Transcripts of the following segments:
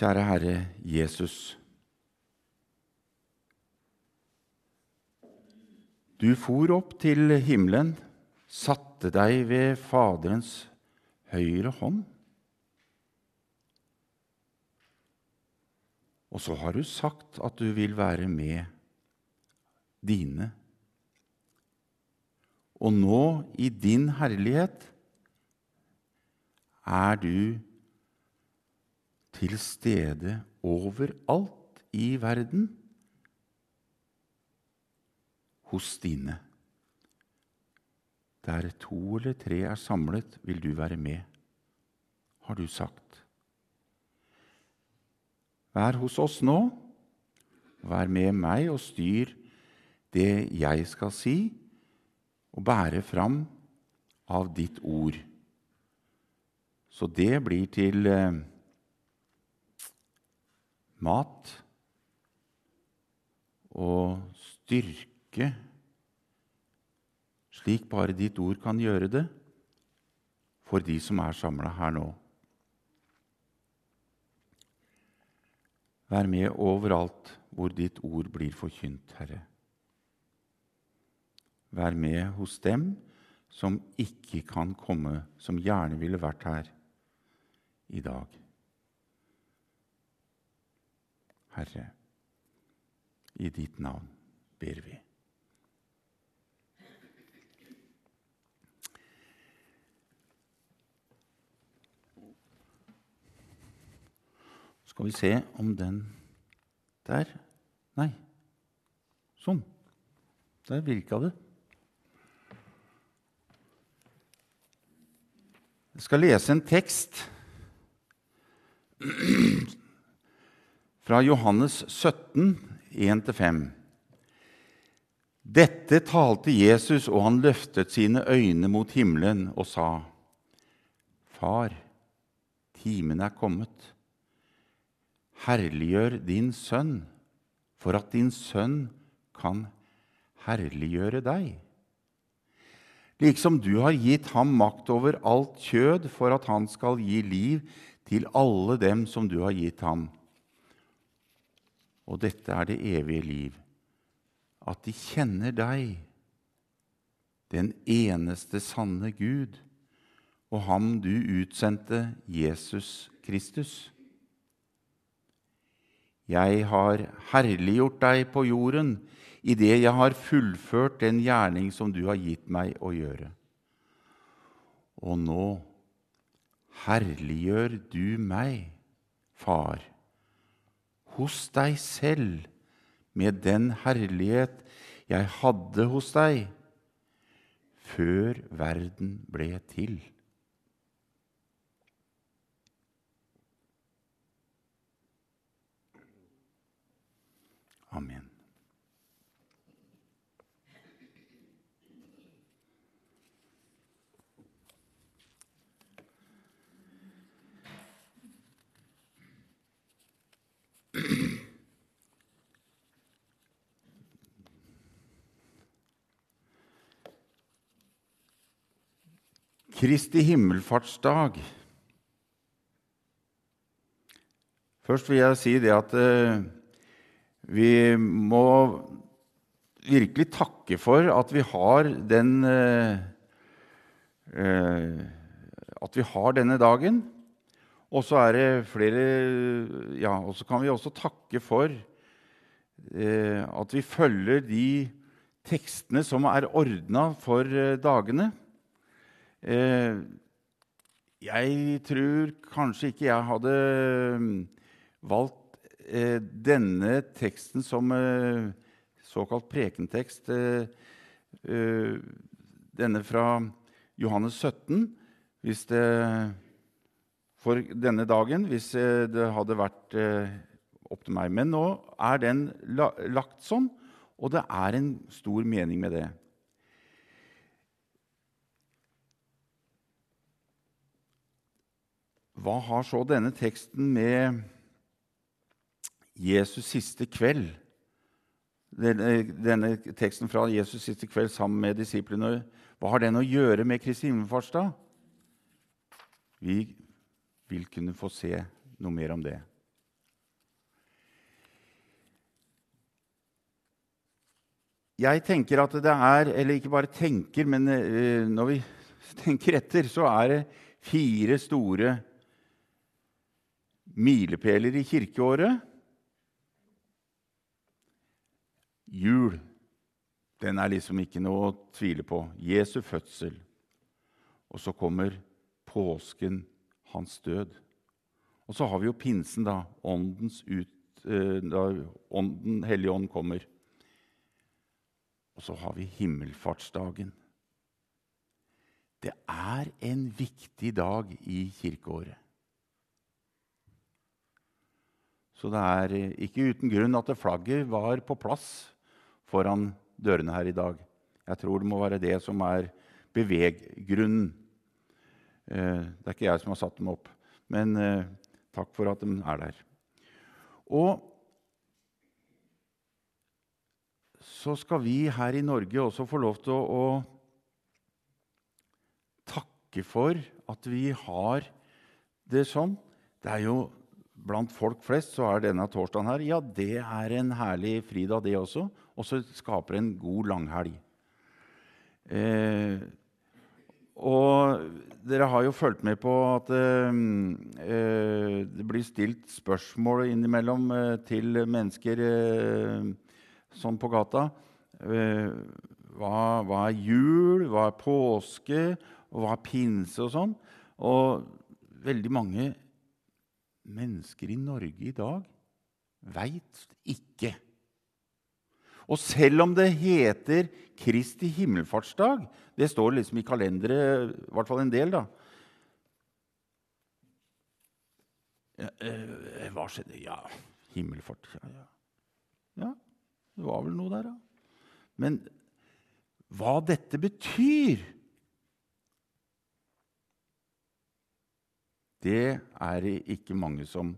Kjære Herre Jesus. Du for opp til himmelen, satte deg ved Faderens høyre hånd. Og så har du sagt at du vil være med dine. Og nå, i din herlighet, er du til stede overalt i verden hos dine. Der to eller tre er samlet, vil du være med, har du sagt. Vær hos oss nå. Vær med meg og styr det jeg skal si, og bære fram av ditt ord. Så det blir til eh, mat og styrke, slik bare ditt ord kan gjøre det for de som er samla her nå. Vær med overalt hvor ditt ord blir forkynt, Herre. Vær med hos dem som ikke kan komme, som gjerne ville vært her i dag. Herre, i ditt navn ber vi. Skal vi se om den Der. Nei. Sånn. Der virka det. Jeg skal lese en tekst fra Johannes 17, 1-5. Dette talte Jesus, og han løftet sine øyne mot himmelen og sa, Far, timen er kommet. Herliggjør din sønn, for at din sønn kan herliggjøre deg. Liksom du har gitt ham makt over alt kjød, for at han skal gi liv til alle dem som du har gitt ham. Og dette er det evige liv, at de kjenner deg, den eneste sanne Gud, og ham du utsendte, Jesus Kristus. Jeg har herliggjort deg på jorden idet jeg har fullført den gjerning som du har gitt meg å gjøre. Og nå herliggjør du meg, Far, hos deg selv med den herlighet jeg hadde hos deg før verden ble til. Amen. Kristi himmelfartsdag. Først vil jeg si det at eh, vi må virkelig takke for at vi har den eh, eh, At vi har denne dagen. Og så er det flere Ja, og så kan vi også takke for at vi følger de tekstene som er ordna for dagene. Eh, jeg tror kanskje ikke jeg hadde mm, valgt eh, denne teksten som eh, såkalt prekentekst, denne fra Johannes 17, hvis det, for denne dagen, hvis det hadde vært opp til meg. Men nå er den lagt sånn, og det er en stor mening med det. Hva har så denne teksten med Jesus siste kveld denne, eh, denne teksten fra Jesus siste kveld sammen med disiplene Hva har den å gjøre med Kristi himmelfartsdag? Vi vil kunne få se noe mer om det. Jeg tenker at det er Eller ikke bare tenker, men eh, når vi tenker etter, så er det fire store milepæler i kirkeåret. Jul, den er liksom ikke noe å tvile på. Jesu fødsel. Og så kommer påsken, hans død. Og så har vi jo pinsen, da. Åndens ut, eh, da ånden, Hellige ånd kommer. Og så har vi himmelfartsdagen. Det er en viktig dag i kirkeåret. Så det er eh, ikke uten grunn at flagget var på plass foran dørene her i dag. Jeg tror det må være det som er beveggrunnen. Eh, det er ikke jeg som har satt dem opp, men eh, takk for at de er der. Og så skal vi her i Norge også få lov til å, takke for at vi har det sånn. Det er jo Blant folk flest så er denne torsdagen her ja, det er en herlig fridag, det også. Og så skaper en god langhelg. Eh, og dere har jo fulgt med på at eh, eh, det blir stilt spørsmål innimellom eh, til mennesker eh, sånn på gata. Eh, hva, hva, er jul? Hva er påske? Og hva er pinse? Og sånn. Og veldig mange mennesker i Norge i dag veit ikke og selv om det heter Kristi himmelfartsdag Det står liksom i kalenderet, i hvert fall en del, da. Eh, hva skjedde? Ja, himmelfart ja, ja. ja, det var vel noe der, da. Men hva dette betyr Det er det ikke mange som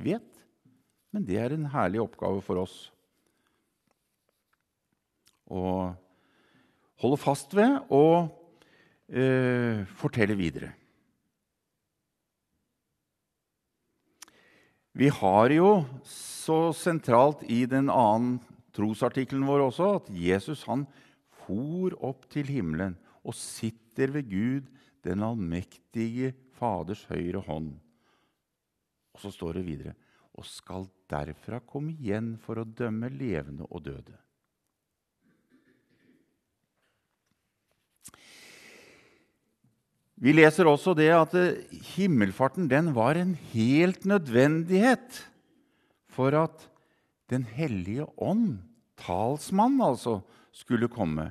vet, men det er en herlig oppgave for oss å holde fast ved og eh, fortelle videre. Vi har jo så sentralt i den annen trosartikkelen vår også at Jesus han for opp til himmelen og sitter ved Gud, den allmektige Faders høyre hånd. Og så står det videre og skal derfra komme igjen for å dømme levende og døde. Vi leser også det at himmelfarten den var en helt nødvendighet for at Den hellige ånd, talsmann altså, skulle komme.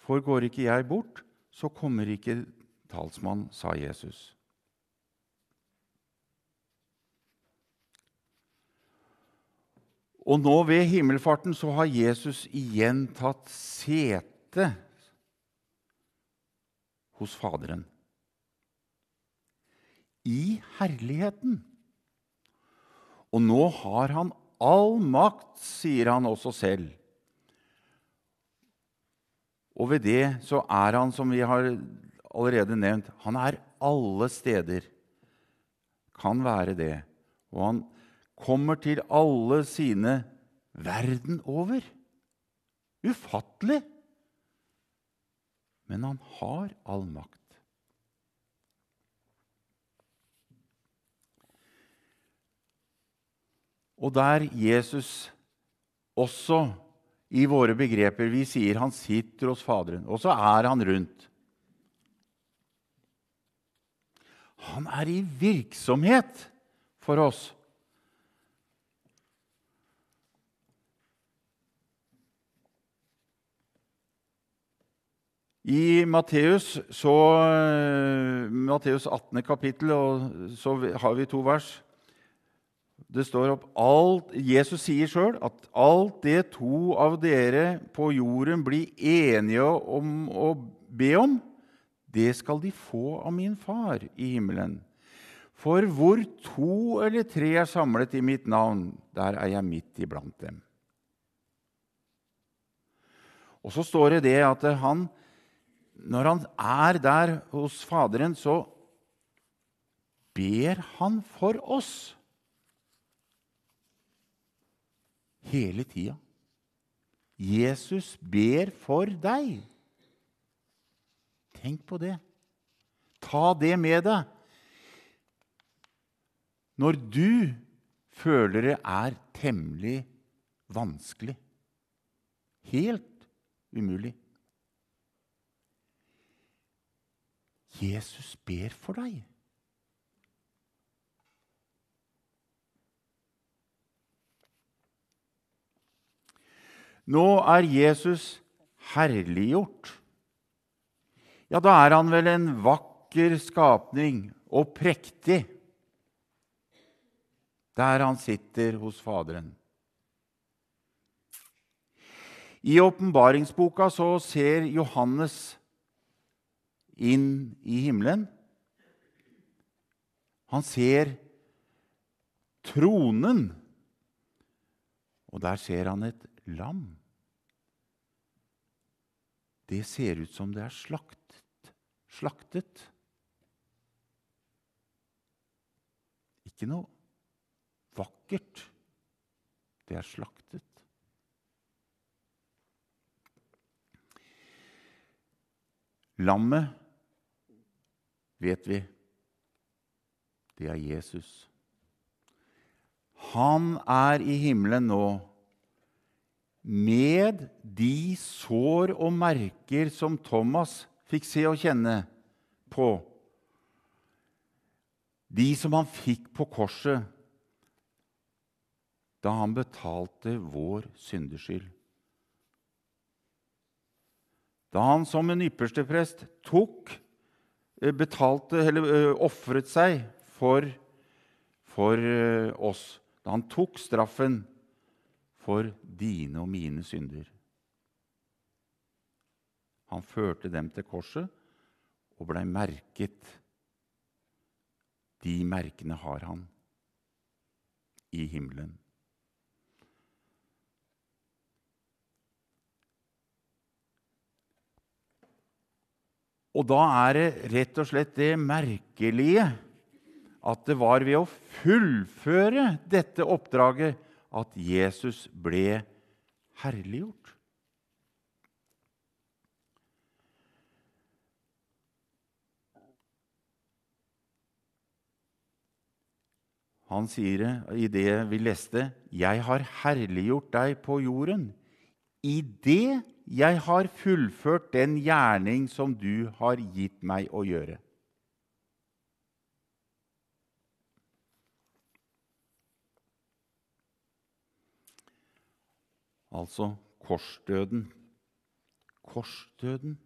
For går ikke jeg bort, så kommer ikke talsmann, sa Jesus. Og nå ved himmelfarten så har Jesus igjen tatt sete hos Faderen. I herligheten. Og nå har han all makt, sier han også selv. Og ved det så er han, som vi har allerede nevnt, han er alle steder. Kan være det. Og han kommer til alle sine verden over. Ufattelig! men han har all makt. Og der Jesus også i våre begreper Vi sier han sitter hos Faderen, og så er han rundt. Han er i virksomhet for oss. I Matteus, så, Matteus 18. kapittel, så har vi to vers. Det står opp alt, Jesus sier sjøl at alt det to av dere på jorden blir enige om å be om, det skal de få av min far i himmelen. For hvor to eller tre er samlet i mitt navn, der er jeg midt iblant dem. Og så står det det at han når han er der hos Faderen, så ber han for oss hele tida. Jesus ber for deg. Tenk på det. Ta det med deg. Når du føler det er temmelig vanskelig, helt umulig Jesus ber for deg. Nå er Jesus herliggjort. Ja, da er han vel en vakker skapning og prektig der han sitter hos Faderen. I åpenbaringsboka så ser Johannes inn i himmelen. Han ser tronen, og der ser han et lam. Det ser ut som det er slaktet. slaktet. Ikke noe vakkert. Det er slaktet. Lammet, vet vi, det er Jesus. Han er i himmelen nå med de sår og merker som Thomas fikk se og kjenne på. De som han fikk på korset da han betalte vår syndeskyld. Da han som en yppersteprest tok, eh, betalte, eller eh, ofret seg for, for eh, oss, da han tok straffen for dine og mine synder. Han førte dem til korset og blei merket. De merkene har han i himmelen. Og da er det rett og slett det merkelige at det var ved å fullføre dette oppdraget at Jesus ble herliggjort. Han sier det i det vi leste, 'Jeg har herliggjort deg på jorden'. I det 'Jeg har fullført den gjerning som du har gitt meg å gjøre'. Altså korsdøden. Korsdøden.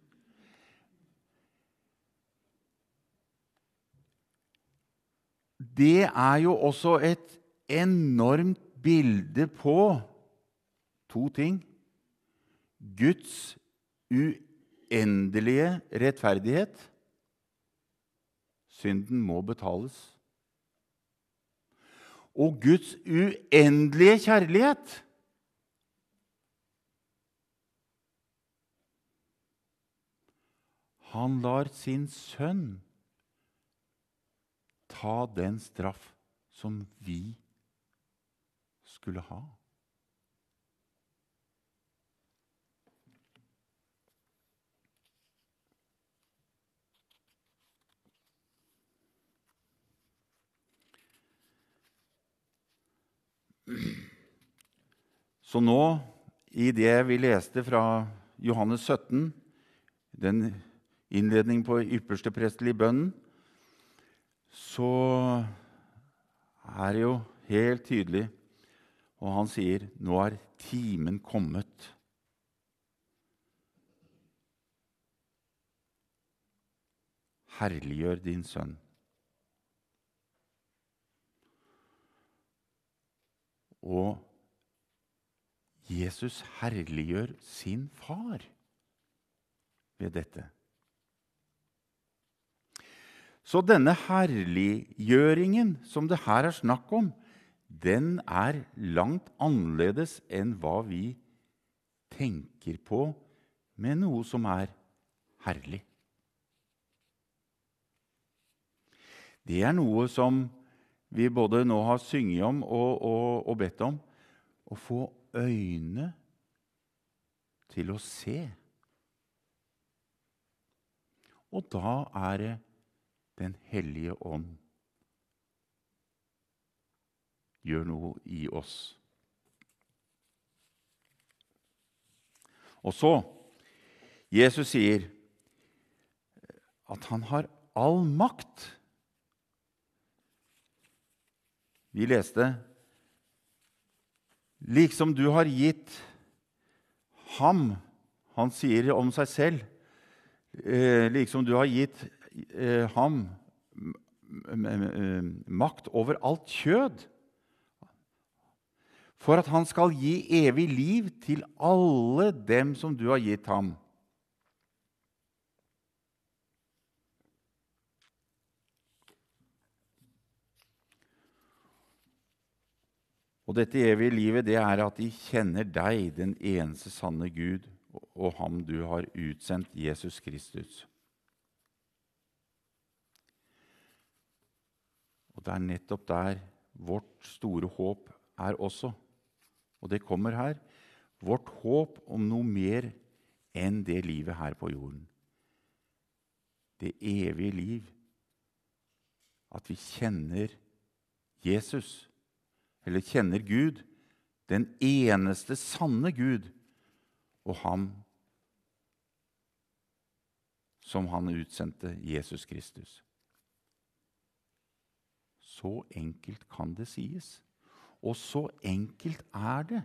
Det er jo også et enormt bilde på to ting. Guds uendelige rettferdighet. Synden må betales. Og Guds uendelige kjærlighet. Han lar sin sønn ta den straff som vi skulle ha. Så nå, i det vi leste fra Johannes 17, den innledning på ypperste prestelige bønnen, så er det jo helt tydelig, og han sier, 'Nå er timen kommet'. Herliggjør din sønn. Og Jesus herliggjør sin far ved dette. Så denne herliggjøringen som det her er snakk om, den er langt annerledes enn hva vi tenker på med noe som er herlig. Det er noe som vi både nå har synget om og, og, og bedt om. Å få øyne til å se. Og da er det Den hellige ånd gjør noe i oss. Og så Jesus sier at han har all makt. Vi leste Liksom du har gitt ham Han sier om seg selv Liksom du har gitt ham makt over alt kjød, for at han skal gi evig liv til alle dem som du har gitt ham. Og dette evige livet det er at de kjenner deg, den eneste sanne Gud, og ham du har utsendt, Jesus Kristus. Og det er nettopp der vårt store håp er også. Og det kommer her. Vårt håp om noe mer enn det livet her på jorden. Det evige liv. At vi kjenner Jesus eller kjenner Gud, den eneste sanne Gud, og ham som han utsendte, Jesus Kristus. Så enkelt kan det sies. Og så enkelt er det.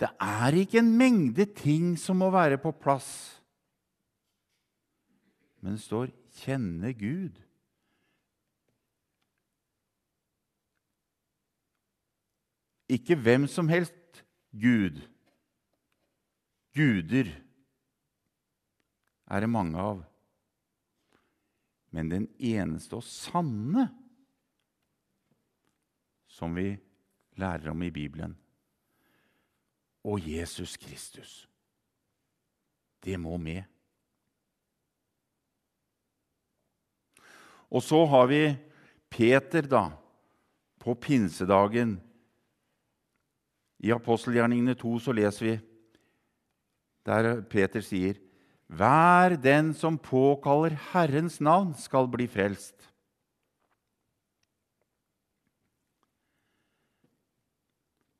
Det er ikke en mengde ting som må være på plass. Men det står 'kjenne Gud'. Ikke hvem som helst Gud. Guder er det mange av. Men den eneste og sanne som vi lærer om i Bibelen. Og Jesus Kristus. Det må med. Og så har vi Peter, da, på pinsedagen i apostelgjerningene 2 så leser vi der Peter sier Hver den som påkaller Herrens navn, skal bli frelst.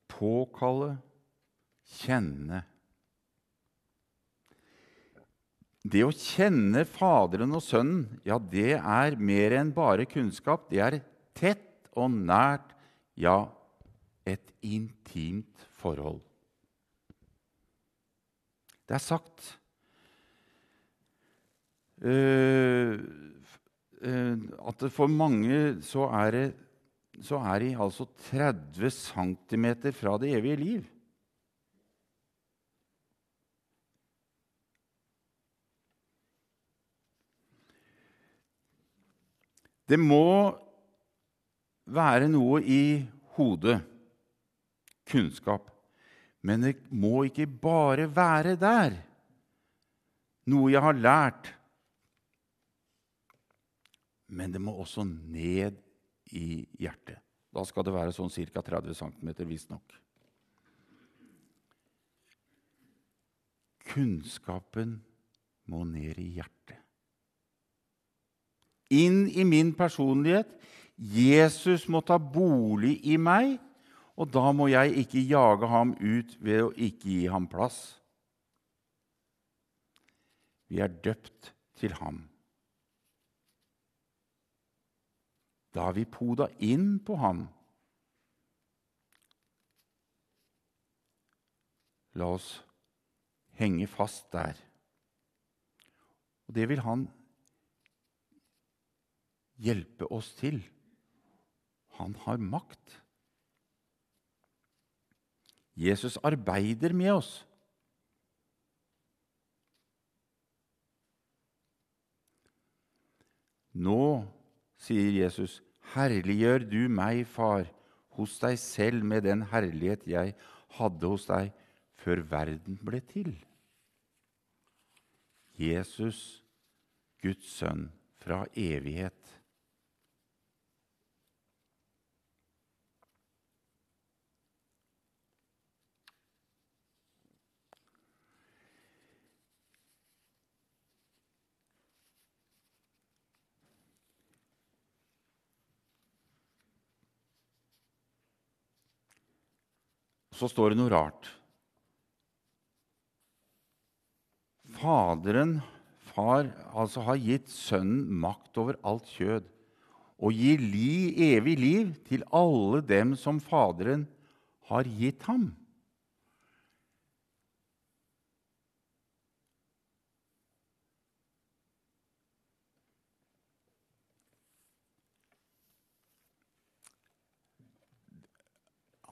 Påkalle, kjenne. Det å kjenne Faderen og Sønnen, ja, det er mer enn bare kunnskap. Det er tett og nært, ja, et intimt forhold. Det er sagt at for mange så er, det, så er de altså 30 cm fra det evige liv. Det må være noe i hodet kunnskap. Men det må ikke bare være der, noe jeg har lært. Men det må også ned i hjertet. Da skal det være sånn ca. 30 cm, visstnok. Kunnskapen må ned i hjertet. Inn i min personlighet. Jesus må ta bolig i meg og da må jeg ikke jage ham ut ved å ikke gi ham plass. Vi er døpt til ham. Da har vi poda inn på ham. La oss henge fast der. Og det vil han hjelpe oss til. Han har makt. Jesus arbeider med oss. Nå, sier Jesus, herliggjør du meg, far, hos deg selv med den herlighet jeg hadde hos deg før verden ble til. Jesus, Guds sønn fra evighet. Så står det noe rart. Faderen far, altså har gitt Sønnen makt over alt kjød og gir li, evig liv til alle dem som Faderen har gitt ham.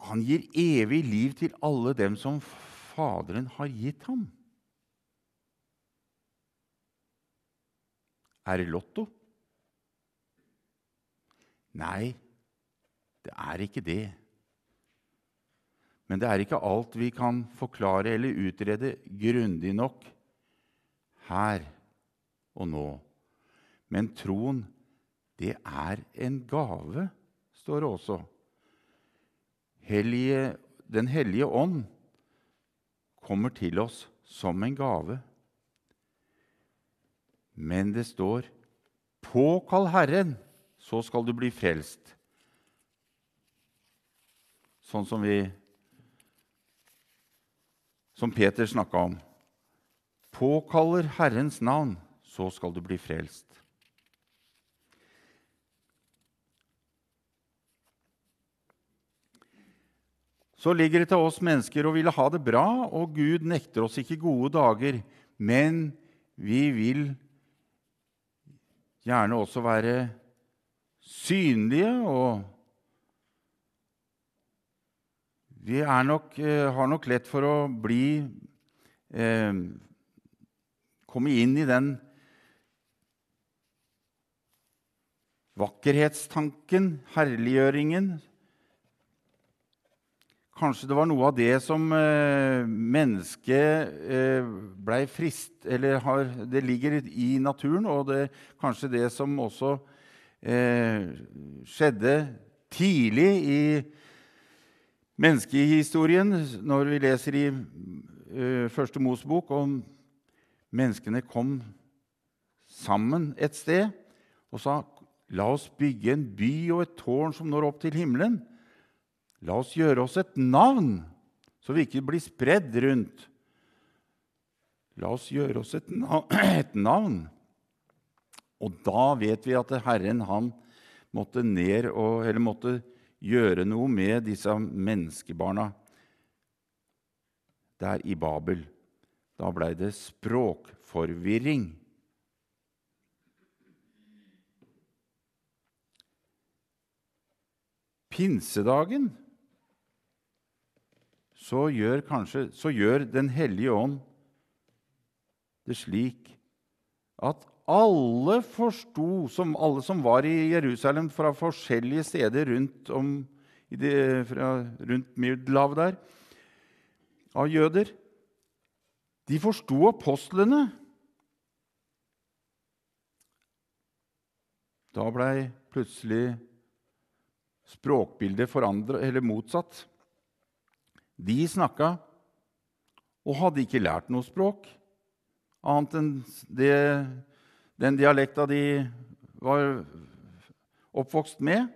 Han gir evig liv til alle dem som Faderen har gitt ham. Er det Lotto? Nei, det er ikke det. Men det er ikke alt vi kan forklare eller utrede grundig nok her og nå. Men troen, det er en gave, står det også. Hellige, den hellige ånd kommer til oss som en gave. Men det står 'Påkall Herren, så skal du bli frelst'. Sånn som vi Som Peter snakka om. Påkaller Herrens navn, så skal du bli frelst. Så ligger det til oss mennesker å ville ha det bra, og Gud nekter oss ikke gode dager. Men vi vil gjerne også være synlige, og vi nok, eh, har nok lett for å bli eh, Komme inn i den vakkerhetstanken, herliggjøringen, Kanskje det var noe av det som eh, mennesket eh, blei frist Eller har, det ligger i naturen, og det, kanskje det som også eh, skjedde tidlig i menneskehistorien, når vi leser i Første Mosebok om menneskene kom sammen et sted og sa La oss bygge en by og et tårn som når opp til himmelen. La oss gjøre oss et navn, så vi ikke blir spredd rundt. La oss gjøre oss et navn. Og da vet vi at Herren han måtte ned og, eller måtte gjøre noe med disse menneskebarna der i Babel. Da blei det språkforvirring. Pinsedagen så gjør, kanskje, så gjør Den hellige ånd det slik at alle forsto, som alle som var i Jerusalem fra forskjellige steder rundt, om, det, fra, rundt Middelhavet der, av jøder De forsto apostlene. Da blei plutselig språkbildet forandret, eller motsatt. De snakka og hadde ikke lært noe språk annet enn det, den dialekta de var oppvokst med.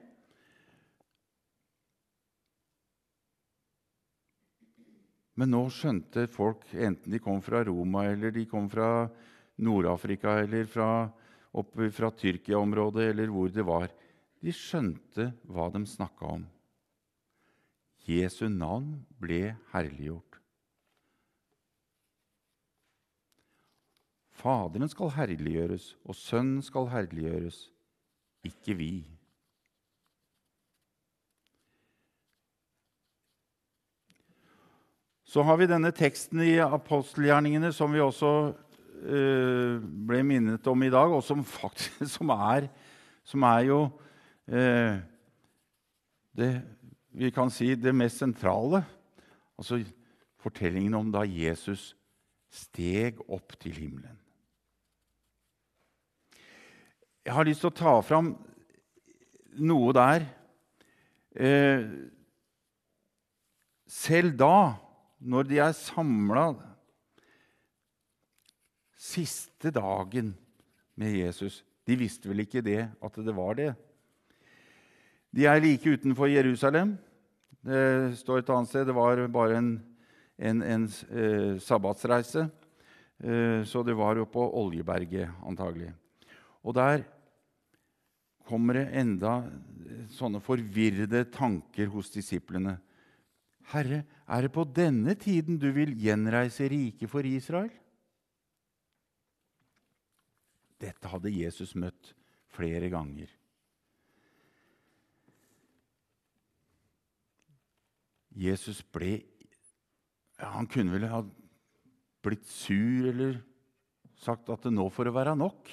Men nå skjønte folk, enten de kom fra Roma eller de kom fra Nord-Afrika eller fra, fra Tyrkia-området eller hvor det var, de skjønte hva de snakka om. Jesu navn ble herliggjort. Faderen skal herliggjøres, og Sønnen skal herliggjøres, ikke vi. Så har vi denne teksten i apostelgjerningene som vi også eh, ble minnet om i dag, og som faktisk som er, som er jo eh, det vi kan si det mest sentrale. Altså fortellingen om da Jesus steg opp til himmelen. Jeg har lyst til å ta fram noe der. Eh, selv da, når de er samla siste dagen med Jesus De visste vel ikke det, at det var det. De er like utenfor Jerusalem. Det står et annet sted det var bare en, en, en eh, sabbatsreise. Eh, så det var jo på Oljeberget, antagelig. Og der kommer det enda sånne forvirrede tanker hos disiplene. Herre, er det på denne tiden du vil gjenreise riket for Israel? Dette hadde Jesus møtt flere ganger. Jesus ble ja, Han kunne vel ha blitt sur eller sagt at det nå får det være nok.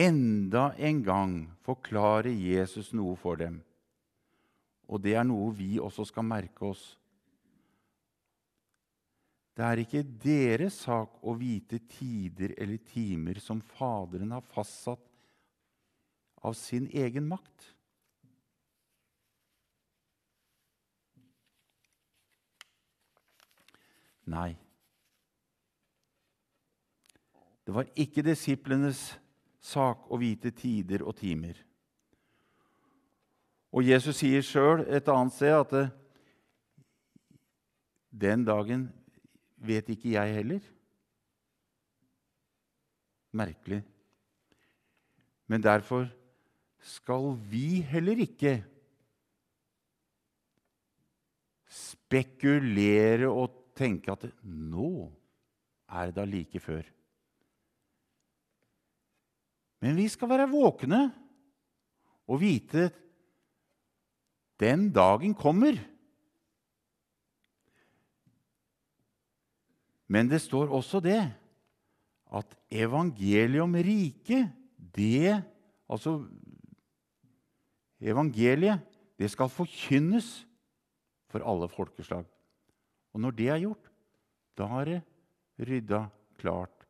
Enda en gang forklarer Jesus noe for dem. Og det er noe vi også skal merke oss. Det er ikke deres sak å vite tider eller timer som Faderen har fastsatt av sin egen makt. Nei. Det var ikke disiplenes sak å vite tider og timer. Og Jesus sier sjøl et annet sted at den dagen vet ikke jeg heller. Merkelig. Men derfor skal vi heller ikke spekulere og tenke at nå er det da like før. Men vi skal være våkne og vite at den dagen kommer. Men det står også det at evangeliet om riket, det Altså evangeliet, det skal forkynnes for alle folkeslag. Og når det er gjort, da er det rydda klart.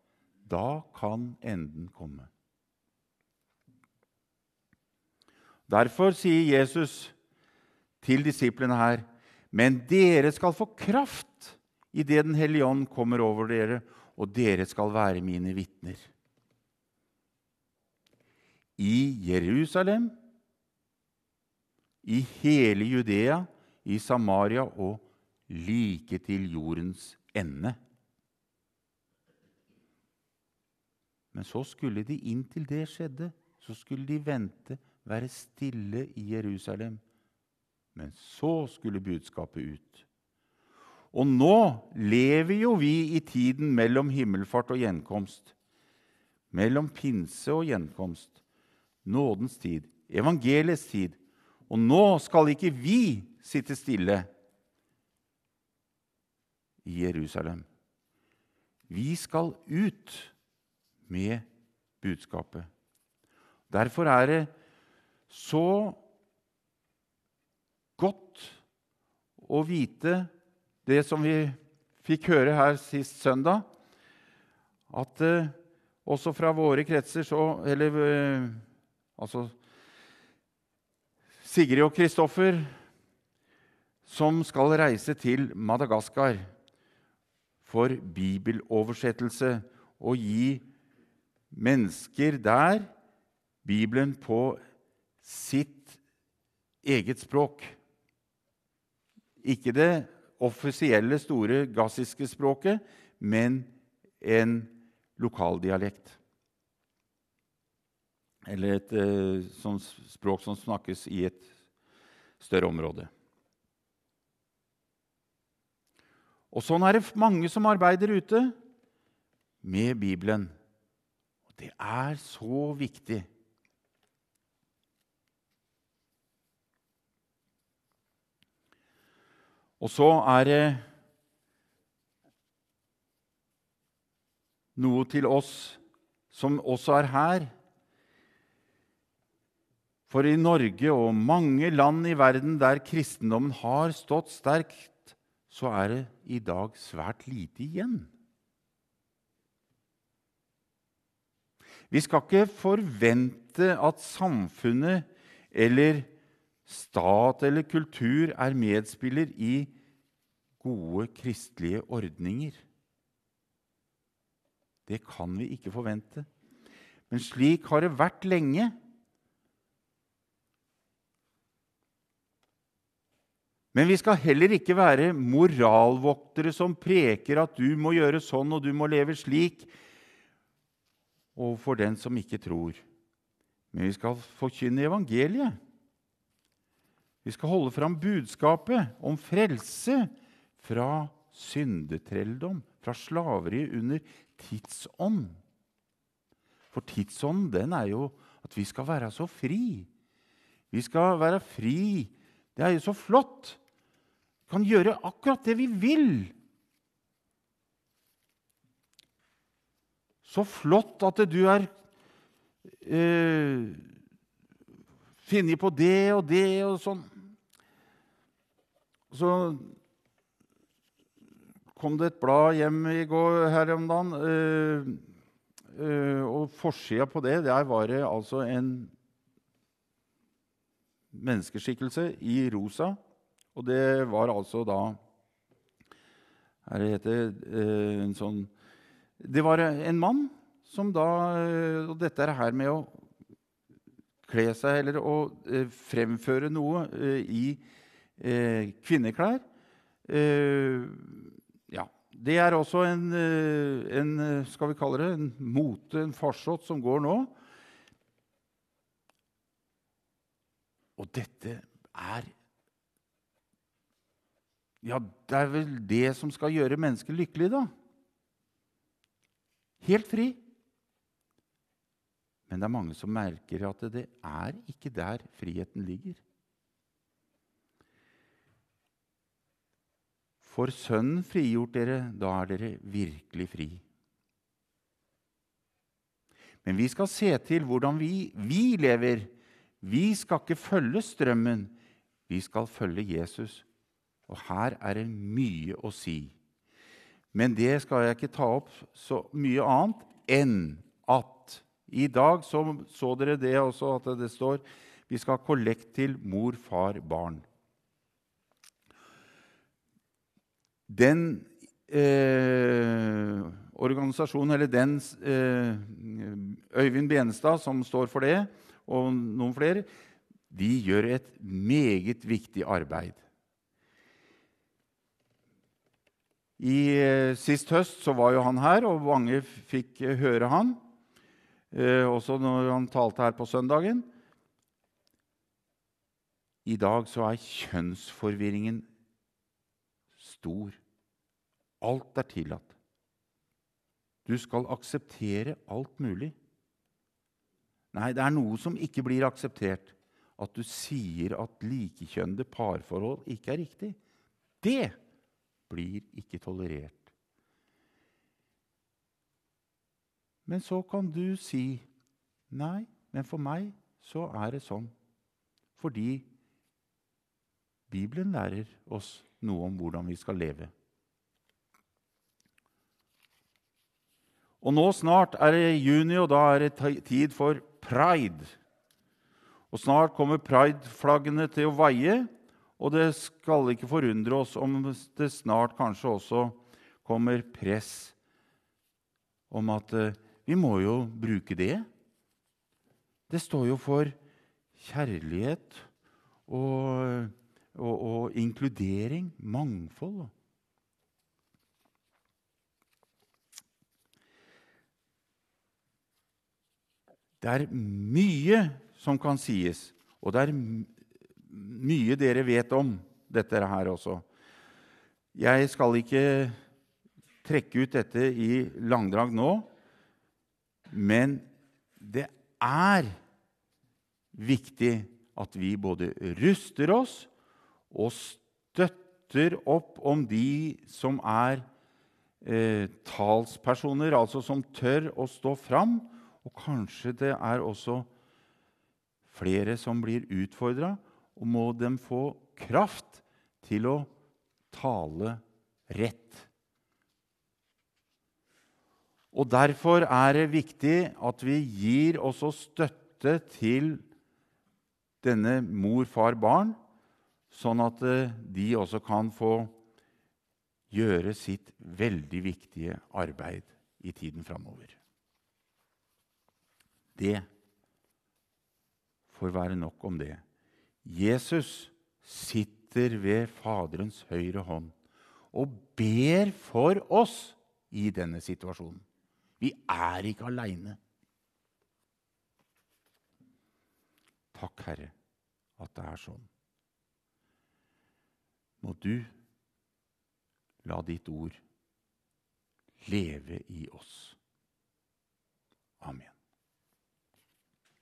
Da kan enden komme. Derfor sier Jesus til disiplene her.: Men dere skal få kraft idet Den hellige ånd kommer over dere, og dere skal være mine vitner. I Jerusalem, i hele Judea, i Samaria og like til jordens ende. Men så skulle de, inntil det skjedde, så skulle de vente, være stille i Jerusalem. Men så skulle budskapet ut. Og nå lever jo vi i tiden mellom himmelfart og gjenkomst. Mellom pinse og gjenkomst. Nådens tid. Evangeliets tid. Og nå skal ikke vi sitte stille i Jerusalem. Vi skal ut med budskapet. Derfor er det så godt å vite det som vi fikk høre her sist søndag, at eh, også fra våre kretser så Eller eh, altså Sigrid og Kristoffer, som skal reise til Madagaskar for bibeloversettelse og gi mennesker der Bibelen på sitt eget språk. Ikke det offisielle, store gassiske språket, men en lokaldialekt. Eller et eh, sånt språk som snakkes i et større område. Og sånn er det mange som arbeider ute med Bibelen. Det er så viktig. Og så er det noe til oss som også er her. For i Norge og mange land i verden der kristendommen har stått sterkt, så er det i dag svært lite igjen. Vi skal ikke forvente at samfunnet eller stat eller kultur er medspiller i gode kristelige ordninger. Det kan vi ikke forvente. Men slik har det vært lenge. Men vi skal heller ikke være moralvoktere som preker at du må gjøre sånn og du må leve slik, overfor den som ikke tror. Men vi skal forkynne evangeliet. Vi skal holde fram budskapet om frelse fra syndetrelldom, fra slaveri under tidsånd. For tidsånden den er jo at vi skal være så fri. Vi skal være fri. Det er jo så flott. Vi kan gjøre akkurat det vi vil. Så flott at du er eh, funnet på det og det og sånn. Så kom det et blad hjem i går her om dagen. Eh, eh, og forsida på det, der var det altså en menneskeskikkelse i rosa. Og det var altså da Her heter eh, en sånn Det var en mann som da eh, Og dette er her med å kle seg eller å eh, fremføre noe eh, i eh, kvinneklær. Eh, ja, det er også en, en, skal vi kalle det, en mote, en farsott, som går nå. Og dette er Ja, det er vel det som skal gjøre mennesket lykkelig, da. Helt fri. Men det er mange som merker at det er ikke der friheten ligger. For Sønnen frigjort dere, da er dere virkelig fri. Men vi skal se til hvordan vi, vi lever vi skal ikke følge strømmen, vi skal følge Jesus. Og her er det mye å si. Men det skal jeg ikke ta opp så mye annet enn at i dag så, så dere det også, at det står vi skal ha kollekt til mor, far, barn. Den eh, organisasjonen, eller den eh, Øyvind Benestad, som står for det, og noen flere, de gjør et meget viktig arbeid. I, eh, sist høst så var jo han her, og mange fikk eh, høre han. Eh, også når han talte her på søndagen. I dag så er kjønnsforvirringen stor. Alt er tillatt. Du skal akseptere alt mulig. Nei, det er noe som ikke blir akseptert. At du sier at likekjønnede parforhold ikke er riktig. Det blir ikke tolerert. Men så kan du si nei, men for meg så er det sånn. Fordi Bibelen lærer oss noe om hvordan vi skal leve. Og nå snart er det juni, og da er det tid for pride. Og Snart kommer prideflaggene til å vaie, og det skal ikke forundre oss om det snart kanskje også kommer press om at eh, vi må jo bruke det. Det står jo for kjærlighet og, og, og inkludering, mangfold. Det er mye som kan sies, og det er mye dere vet om dette her også. Jeg skal ikke trekke ut dette i langdrag nå, men det er viktig at vi både ruster oss og støtter opp om de som er eh, talspersoner, altså som tør å stå fram og kanskje det er også flere som blir utfordra, og må dem få kraft til å tale rett. Og Derfor er det viktig at vi gir også støtte til denne mor, far, barn, sånn at eh, de også kan få gjøre sitt veldig viktige arbeid i tiden framover. Det får være nok om det. Jesus sitter ved Faderens høyre hånd og ber for oss i denne situasjonen. Vi er ikke aleine. Takk, Herre, at det er sånn. Må du la ditt ord leve i oss. Amen.